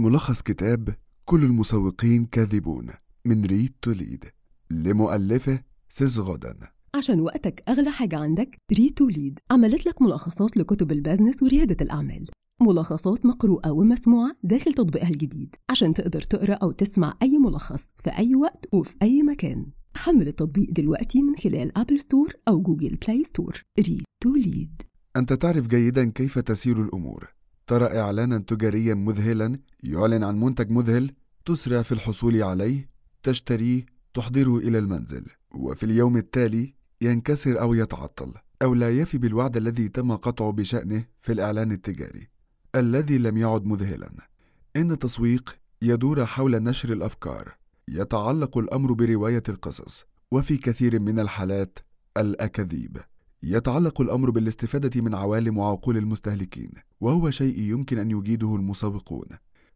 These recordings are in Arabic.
ملخص كتاب كل المسوقين كاذبون من Read to Lead لمؤلفه سيث غودن. عشان وقتك أغلى حاجة عندك Read to Lead عملت لك ملخصات لكتب ال business وريادة الأعمال. ملخصات مقروءة ومسموعة داخل تطبيقها الجديد. عشان تقدر تقرأ أو تسمع أي ملخص في أي وقت وفي أي مكان. حمل التطبيق دلوقتي من خلال Apple Store أو Google Play Store Read to Lead أنت تعرف جيدا كيف تسير الأمور. ترى إعلانا تجاريا مذهلا يعلن عن منتج مذهل تسرع في الحصول عليه تشتريه تحضره إلى المنزل وفي اليوم التالي ينكسر أو يتعطل أو لا يفي بالوعد الذي تم قطعه بشأنه في الإعلان التجاري الذي لم يعد مذهلا. إن التسويق يدور حول نشر الأفكار يتعلق الأمر برواية القصص وفي كثير من الحالات الأكاذيب. يتعلق الأمر بالاستفادة من عوالم وعقول المستهلكين وهو شيء يمكن أن يجيده المسوقون.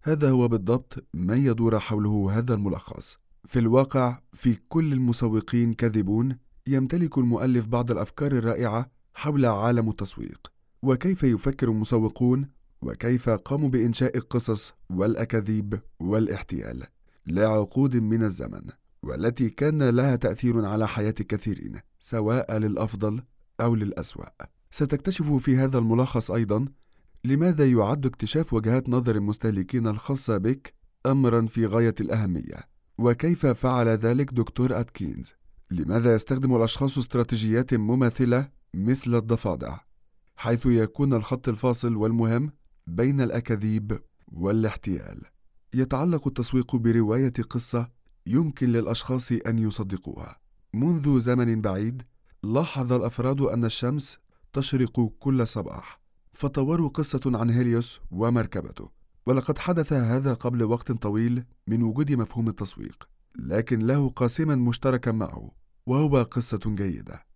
هذا هو بالضبط ما يدور حوله هذا الملخص. في الواقع في كل المسوقين كاذبون يمتلك المؤلف بعض الأفكار الرائعة حول عالم التسويق. وكيف يفكر المسوقون؟ وكيف قاموا بإنشاء القصص والأكاذيب والاحتيال؟ لعقود من الزمن والتي كان لها تأثير على حياة كثيرين سواء للأفضل أو للأسوأ. ستكتشف في هذا الملخص أيضا لماذا يعد اكتشاف وجهات نظر المستهلكين الخاصة بك أمرا في غاية الأهمية وكيف فعل ذلك دكتور أتكينز لماذا يستخدم الأشخاص استراتيجيات مماثلة مثل الضفادع حيث يكون الخط الفاصل والمهم بين الأكاذيب والاحتيال؟ يتعلق التسويق برواية قصة يمكن للأشخاص أن يصدقوها. منذ زمن بعيد لاحظ الأفراد أن الشمس تشرق كل صباح فطوروا قصة عن هيليوس ومركبته. ولقد حدث هذا قبل وقت طويل من وجود مفهوم التسويق لكن له قاسما مشتركا معه وهو قصة جيدة.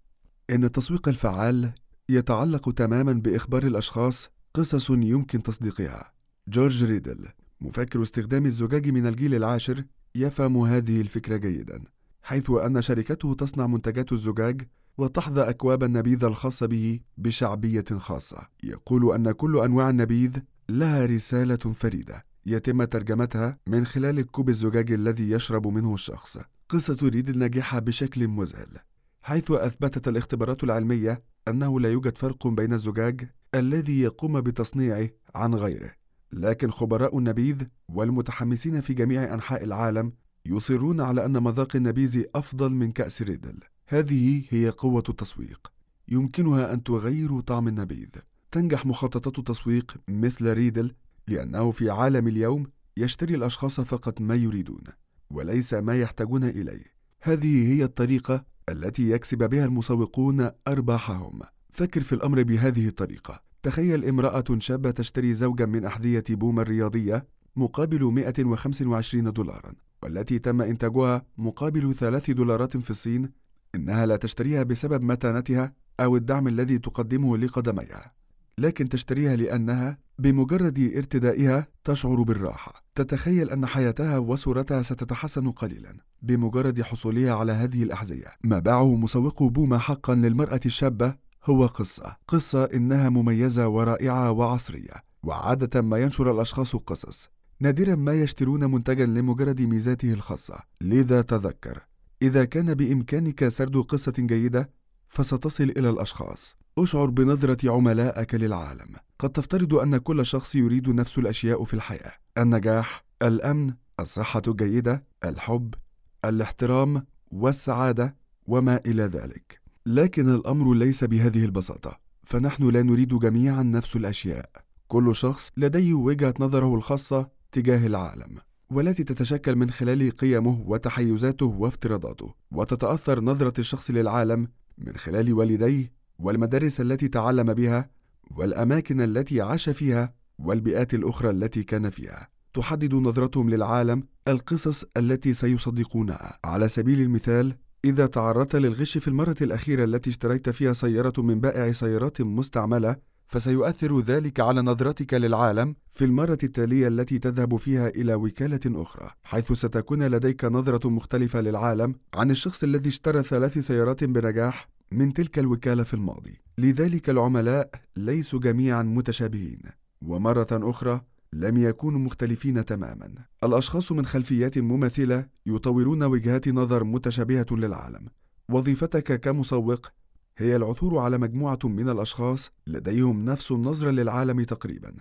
إن التسويق الفعال يتعلق تماما بإخبار الأشخاص قصص يمكن تصديقها. جورج ريدل مفكر استخدام الزجاج من الجيل العاشر يفهم هذه الفكرة جيدا حيث أن شركته تصنع منتجات الزجاج وتحظى أكواب النبيذ الخاصة به بشعبية خاصة. يقول أن كل أنواع النبيذ لها رسالة فريدة يتم ترجمتها من خلال الكوب الزجاجي الذي يشرب منه الشخص. قصة ريدل ناجحة بشكل مذهل حيث أثبتت الاختبارات العلمية أنه لا يوجد فرق بين الزجاج الذي يقوم بتصنيعه عن غيره. لكن خبراء النبيذ والمتحمسين في جميع أنحاء العالم يصرون على أن مذاق النبيذ أفضل من كأس ريدل. هذه هي قوة التسويق. يمكنها أن تغير طعم النبيذ. تنجح مخططات التسويق مثل ريدل لأنه في عالم اليوم يشتري الأشخاص فقط ما يريدون وليس ما يحتاجون إليه. هذه هي الطريقة التي يكسب بها المسوقون أرباحهم. فكر في الأمر بهذه الطريقة. تخيل امرأة شابة تشتري زوجا من أحذية بوما الرياضية مقابل 125 دولارا والتي تم إنتاجها مقابل ثلاث دولارات في الصين إنها لا تشتريها بسبب متانتها أو الدعم الذي تقدمه لقدميها لكن تشتريها لأنها بمجرد ارتدائها تشعر بالراحة. تتخيل أن حياتها وصورتها ستتحسن قليلا بمجرد حصولها على هذه الأحذية. ما باعه مسوق بوما حقا للمرأة الشابة هو قصة. قصة إنها مميزة ورائعة وعصرية وعادة ما ينشر الأشخاص قصص. نادرا ما يشترون منتجا لمجرد ميزاته الخاصة. لذا تذكر إذا كان بإمكانك سرد قصة جيدة فستصل إلى الأشخاص. أشعر بنظرة عملائك للعالم. قد تفترض أن كل شخص يريد نفس الأشياء في الحياة. النجاح الأمن الصحة الجيدة الحب الاحترام والسعادة وما إلى ذلك. لكن الأمر ليس بهذه البساطة. فنحن لا نريد جميعا نفس الأشياء. كل شخص لديه وجهة نظره الخاصة تجاه العالم. والتي تتشكل من خلال قيمه وتحيزاته وافتراضاته وتتأثر نظرة الشخص للعالم من خلال والديه والمدارس التي تعلم بها والأماكن التي عاش فيها والبيئات الأخرى التي كان فيها. تحدد نظرتهم للعالم القصص التي سيصدقونها. على سبيل المثال إذا تعرضت للغش في المرة الأخيرة التي اشتريت فيها سيارة من بائع سيارات مستعملة فسيؤثر ذلك على نظرتك للعالم في المرة التالية التي تذهب فيها إلى وكالة أخرى، حيث ستكون لديك نظرة مختلفة للعالم عن الشخص الذي اشترى ثلاث سيارات بنجاح من تلك الوكالة في الماضي. لذلك العملاء ليسوا جميعا متشابهين، ومرة أخرى لم يكونوا مختلفين تماما الأشخاص من خلفيات مماثلة يطورون وجهات نظر متشابهة للعالم وظيفتك كمسوق هي العثور على مجموعة من الأشخاص لديهم نفس النظرة للعالم تقريبا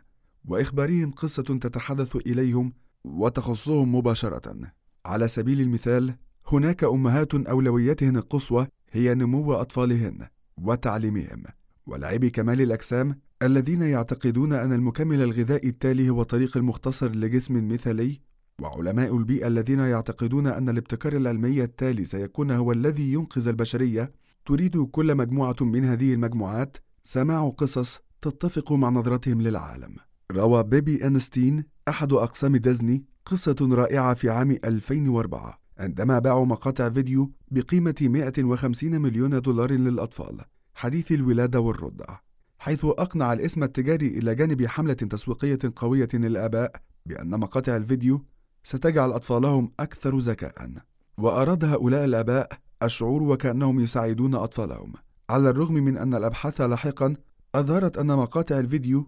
وإخبارهم قصة تتحدث إليهم وتخصهم مباشرة. على سبيل المثال هناك أمهات أولوياتهن القصوى هي نمو أطفالهن وتعليمهم ولاعبي كمال الأجسام الذين يعتقدون أن المكمل الغذائي التالي هو طريق المختصر لجسم مثالي وعلماء البيئة الذين يعتقدون أن الابتكار العلمي التالي سيكون هو الذي ينقذ البشرية. تريد كل مجموعة من هذه المجموعات سماع قصص تتفق مع نظرتهم للعالم. روى بيبي أنستين أحد أقسام ديزني قصة رائعة في عام 2004 عندما باعوا مقاطع فيديو بقيمة 150 مليون دولار للأطفال. حديث الولادة والرضع. حيث أقنع الاسم التجاري إلى جانب حملة تسويقية قوية للآباء بأن مقاطع الفيديو ستجعل أطفالهم أكثر ذكاءً. وأراد هؤلاء الآباء الشعور وكأنهم يساعدون أطفالهم. على الرغم من أن الأبحاث لاحقا أظهرت أن مقاطع الفيديو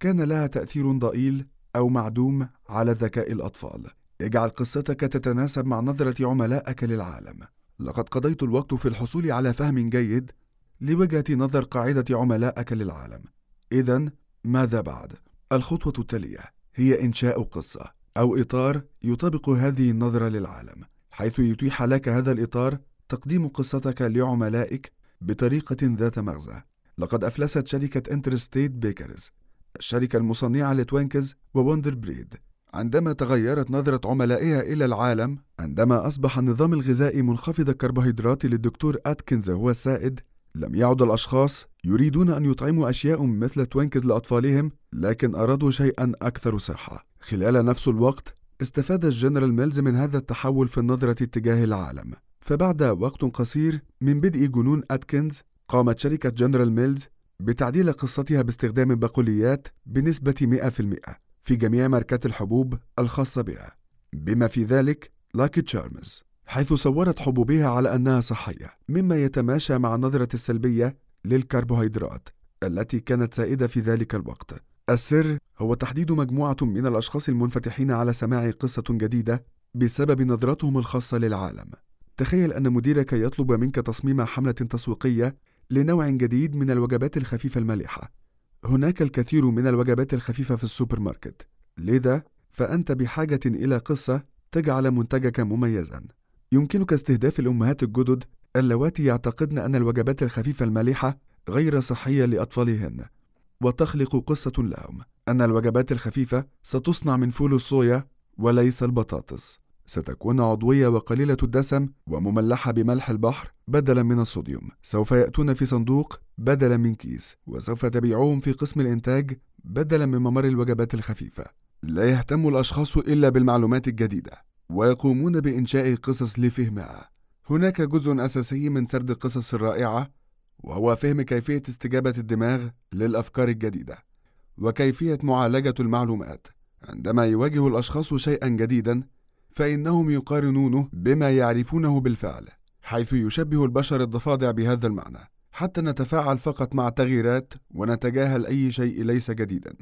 كان لها تأثير ضئيل أو معدوم على ذكاء الأطفال. اجعل قصتك تتناسب مع نظرة عملائك للعالم. لقد قضيت الوقت في الحصول على فهم جيد لوجهة نظر قاعدة عملائك للعالم. إذا ماذا بعد؟ الخطوة التالية هي إنشاء قصة أو إطار يطابق هذه النظرة للعالم حيث يتيح لك هذا الإطار تقديم قصتك لعملائك بطريقة ذات مغزى. لقد أفلست شركة Interstate Bakeries الشركة المصنعة ل Twinkies و Wonder Bread. عندما تغيرت نظرة عملائها إلى العالم عندما أصبح النظام الغذائي منخفض الكربوهيدرات للدكتور أتكنز هو السائد لم يعد الأشخاص يريدون أن يطعموا أشياء مثل Twinkies لأطفالهم لكن أرادوا شيئا أكثر صحة. خلال نفس الوقت استفاد ال General Mills من هذا التحول في النظرة تجاه العالم. فبعد وقت قصير من بدء جنون أتكنز قامت شركة General Mills بتعديل قصتها باستخدام البقوليات بنسبة 100% في جميع ماركات الحبوب الخاصة بها بما في ذلك Lucky Charms حيث صورت حبوبها على أنها صحية مما يتماشى مع النظرة السلبية للكربوهيدرات التي كانت سائدة في ذلك الوقت السر هو تحديد مجموعة من الأشخاص المنفتحين على سماع قصة جديدة بسبب نظرتهم الخاصة للعالم. تخيل أن مديرك يطلب منك تصميم حملة تسويقية لنوع جديد من الوجبات الخفيفة المالحة. هناك الكثير من الوجبات الخفيفة في السوبر ماركت، لذا فأنت بحاجة إلى قصة تجعل منتجك مميزًا. يمكنك استهداف الأمهات الجدد اللواتي يعتقدن أن الوجبات الخفيفة المالحة غير صحية لأطفالهن. وتخلق قصة لهم أن الوجبات الخفيفة ستصنع من فول الصويا وليس البطاطس ستكون عضوية وقليلة الدسم ومملحة بملح البحر بدلا من الصوديوم. سوف يأتون في صندوق بدلا من كيس وسوف تبيعهم في قسم الإنتاج بدلا من ممر الوجبات الخفيفة. لا يهتم الأشخاص إلا بالمعلومات الجديدة ويقومون بإنشاء قصص لفهمها. هناك جزء أساسي من سرد القصص الرائعة وهو فهم كيفية استجابة الدماغ للأفكار الجديدة وكيفية معالجة المعلومات. عندما يواجه الأشخاص شيئا جديدا فإنهم يقارنونه بما يعرفونه بالفعل حيث يشبه البشر الضفادع بهذا المعنى حتى نتفاعل فقط مع التغييرات ونتجاهل أي شيء ليس جديدا.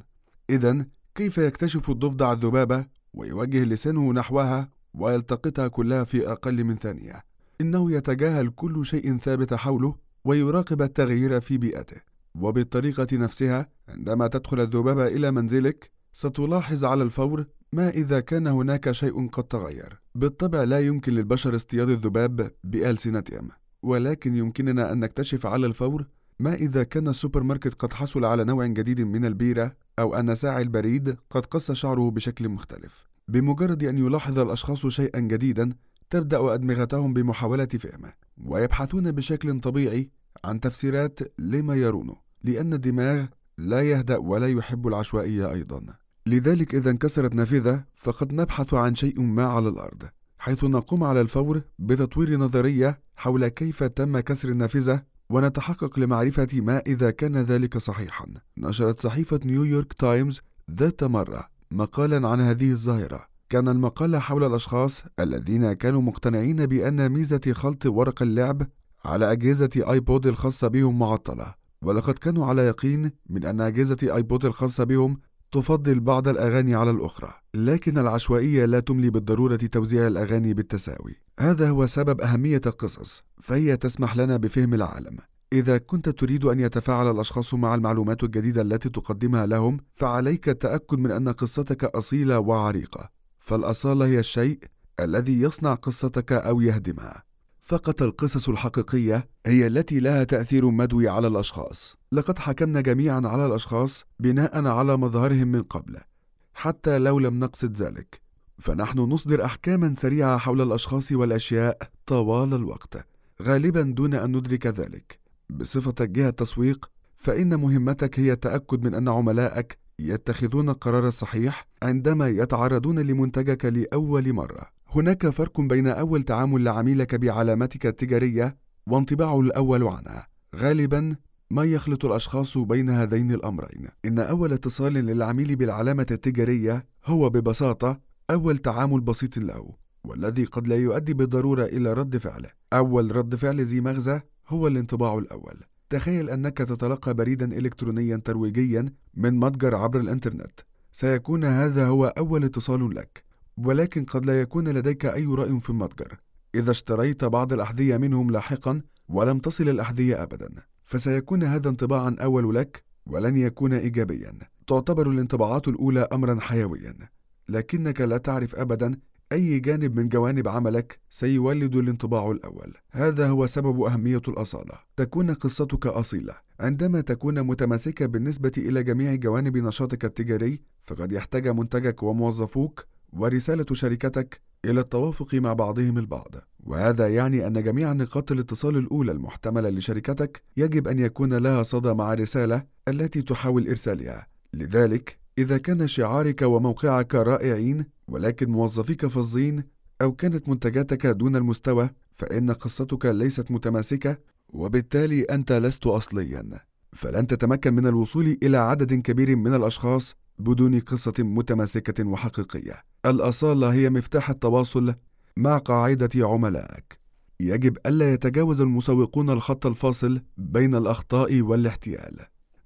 إذا كيف يكتشف الضفدع الذبابة ويوجه لسانه نحوها ويلتقطها كلها في أقل من ثانية؟ إنه يتجاهل كل شيء ثابت حوله ويراقب التغيير في بيئته. وبالطريقة نفسها عندما تدخل الذبابة إلى منزلك ستلاحظ على الفور ما إذا كان هناك شيء قد تغير؟ بالطبع لا يمكن للبشر اصطياد الذباب بألسنتهم ولكن يمكننا أن نكتشف على الفور ما إذا كان السوبر ماركت قد حصل على نوع جديد من البيرة أو أن ساعي البريد قد قص شعره بشكل مختلف. بمجرد أن يلاحظ الأشخاص شيئا جديدا تبدأ أدمغتهم بمحاولة فهمه ويبحثون بشكل طبيعي عن تفسيرات لما يرونه لأن الدماغ لا يهدأ ولا يحب العشوائية أيضا. لذلك إذا انكسرت نافذة فقد نبحث عن شيء ما على الأرض حيث نقوم على الفور بتطوير نظرية حول كيف تم كسر النافذة ونتحقق لمعرفة ما إذا كان ذلك صحيحا. نشرت صحيفة نيويورك تايمز ذات مرة مقالا عن هذه الظاهرة. كان المقال حول الأشخاص الذين كانوا مقتنعين بأن ميزة خلط ورق اللعب على أجهزة iPod الخاصة بهم معطلة. ولقد كانوا على يقين من أن أجهزة iPod الخاصة بهم تفضل بعض الأغاني على الأخرى، لكن العشوائية لا تملي بالضرورة توزيع الأغاني بالتساوي. هذا هو سبب أهمية القصص، فهي تسمح لنا بفهم العالم. إذا كنت تريد أن يتفاعل الأشخاص مع المعلومات الجديدة التي تقدمها لهم، فعليك التأكد من أن قصتك أصيلة وعريقة. فالأصالة هي الشيء الذي يصنع قصتك أو يهدمها. فقط القصص الحقيقية هي التي لها تأثير مدوي على الأشخاص. لقد حكمنا جميعا على الأشخاص بناء على مظهرهم من قبل، حتى لو لم نقصد ذلك. فنحن نصدر أحكاما سريعة حول الأشخاص والأشياء طوال الوقت، غالبا دون أن ندرك ذلك. بصفتك جهة تسويق، فإن مهمتك هي التأكد من أن عملائك يتخذون القرار الصحيح عندما يتعرضون لمنتجك لأول مرة. هناك فرق بين أول تعامل لعميلك بعلامتك التجارية وانطباعه الأول عنها. غالبا ما يخلط الأشخاص بين هذين الأمرين. إن أول اتصال للعميل بالعلامة التجارية هو ببساطة أول تعامل بسيط له، والذي قد لا يؤدي بالضرورة إلى رد فعل. أول رد فعل ذي مغزى هو الانطباع الأول. تخيل أنك تتلقى بريدا إلكترونيا ترويجيا من متجر عبر الإنترنت. سيكون هذا هو أول اتصال لك، ولكن قد لا يكون لديك أي رأي في المتجر. إذا اشتريت بعض الأحذية منهم لاحقا ولم تصل الأحذية أبدا، فسيكون هذا انطباعا أول لك ولن يكون إيجابيا. تعتبر الانطباعات الأولى أمرا حيويا، لكنك لا تعرف أبدا أي جانب من جوانب عملك سيولد الانطباع الأول. هذا هو سبب أهمية الأصالة. تكون قصتك أصيلة. عندما تكون متماسكة بالنسبة إلى جميع جوانب نشاطك التجاري، فقد يحتاج منتجك وموظفوك ورسالة شركتك إلى التوافق مع بعضهم البعض، وهذا يعني أن جميع نقاط الاتصال الأولى المحتملة لشركتك يجب أن يكون لها صدى مع الرسالة التي تحاول إرسالها. لذلك، إذا كان شعارك وموقعك رائعين ولكن موظفيك فظين أو كانت منتجاتك دون المستوى فإن قصتك ليست متماسكة وبالتالي أنت لست أصليا فلن تتمكن من الوصول إلى عدد كبير من الأشخاص بدون قصة متماسكة وحقيقية. الأصالة هي مفتاح التواصل مع قاعدة عملائك يجب ألا يتجاوز المسوقون الخط الفاصل بين الأخطاء والاحتيال.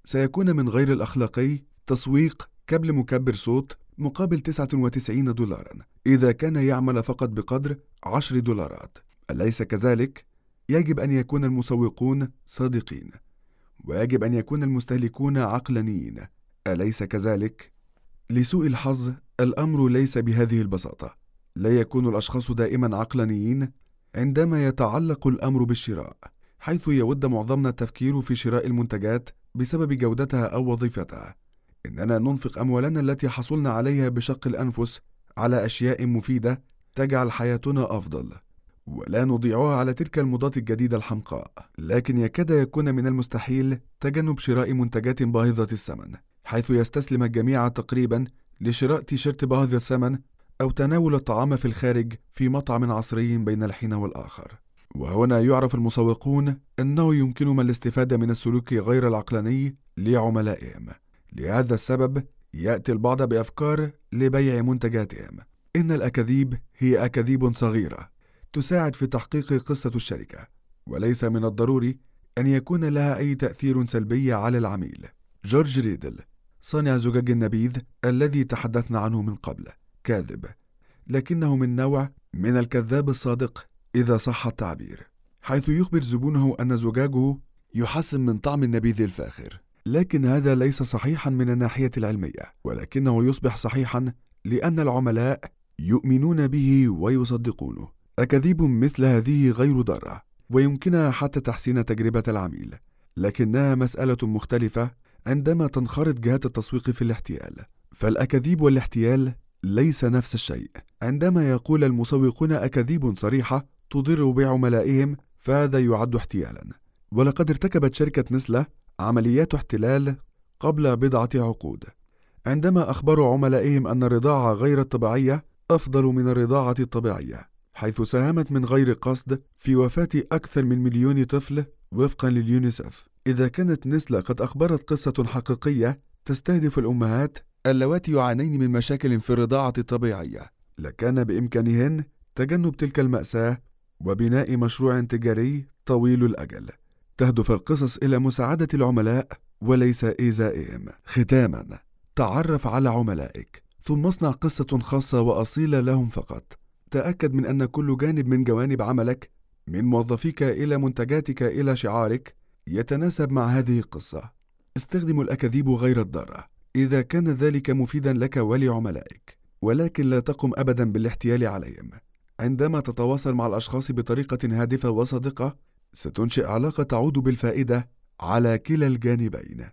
سيكون من غير الأخلاقي تسويق كابل مكبر صوت مقابل 99 دولارا. إذا كان يعمل فقط بقدر 10 دولارات. أليس كذلك؟ يجب أن يكون المسوقون صادقين. ويجب أن يكون المستهلكون عقلانيين. أليس كذلك؟ لسوء الحظ الأمر ليس بهذه البساطة. لا يكون الأشخاص دائما عقلانيين؟ عندما يتعلق الأمر بالشراء حيث يود معظمنا التفكير في شراء المنتجات بسبب جودتها أو وظيفتها. إننا ننفق أموالنا التي حصلنا عليها بشق الأنفس على أشياء مفيدة تجعل حياتنا أفضل. ولا نضيعها على تلك المضاد الجديدة الحمقاء. لكن يكاد يكون من المستحيل تجنب شراء منتجات باهظة الثمن. حيث يستسلم الجميع تقريبا لشراء تيشيرت باهظ الثمن أو تناول الطعام في الخارج في مطعم عصري بين الحين والآخر. وهنا يعرف المسوقون أنه يمكنهم الاستفادة من السلوك غير العقلاني لعملائهم. لهذا السبب يأتي البعض بأفكار لبيع منتجاتهم. إن الأكاذيب هي أكاذيب صغيرة تساعد في تحقيق قصة الشركة وليس من الضروري أن يكون لها أي تأثير سلبي على العميل. جورج ريدل صانع زجاج النبيذ الذي تحدثنا عنه من قبل كاذب. لكنه من نوع من الكذاب الصادق إذا صح التعبير حيث يخبر زبونه أن زجاجه يحسن من طعم النبيذ الفاخر. لكن هذا ليس صحيحا من الناحية العلمية ولكنه يصبح صحيحا لأن العملاء يؤمنون به ويصدقونه. أكاذيب مثل هذه غير ضارة ويمكنها حتى تحسين تجربة العميل. لكنها مسألة مختلفة عندما تنخرط جهات التسويق في الاحتيال فالأكاذيب والاحتيال ليس نفس الشيء. عندما يقول المسوقون أكاذيب صريحة تضر بعملائهم فهذا يعد احتيالا. ولقد ارتكبت شركة نسلة عمليات احتلال قبل بضعة عقود. عندما أخبروا عملائهم أن الرضاعة غير الطبيعية أفضل من الرضاعة الطبيعية حيث ساهمت من غير قصد في وفاة أكثر من مليون طفل وفقا لليونيسف. إذا كانت نسلة قد أخبرت قصة حقيقية تستهدف الأمهات اللواتي يعانين من مشاكل في الرضاعة الطبيعية. لكان بإمكانهن تجنب تلك المأساة وبناء مشروع تجاري طويل الأجل. تهدف القصص إلى مساعدة العملاء وليس إيذائهم. ختاما تعرف على عملائك ثم اصنع قصة خاصة وأصيلة لهم فقط. تأكد من أن كل جانب من جوانب عملك من موظفيك إلى منتجاتك إلى شعارك يتناسب مع هذه القصة. استخدم الأكاذيب غير الضارة. إذا كان ذلك مفيدا لك ولعملائك. ولكن لا تقم أبدا بالاحتيال عليهم. عندما تتواصل مع الأشخاص بطريقة هادفة وصادقة ستنشئ علاقة تعود بالفائدة على كلا الجانبين.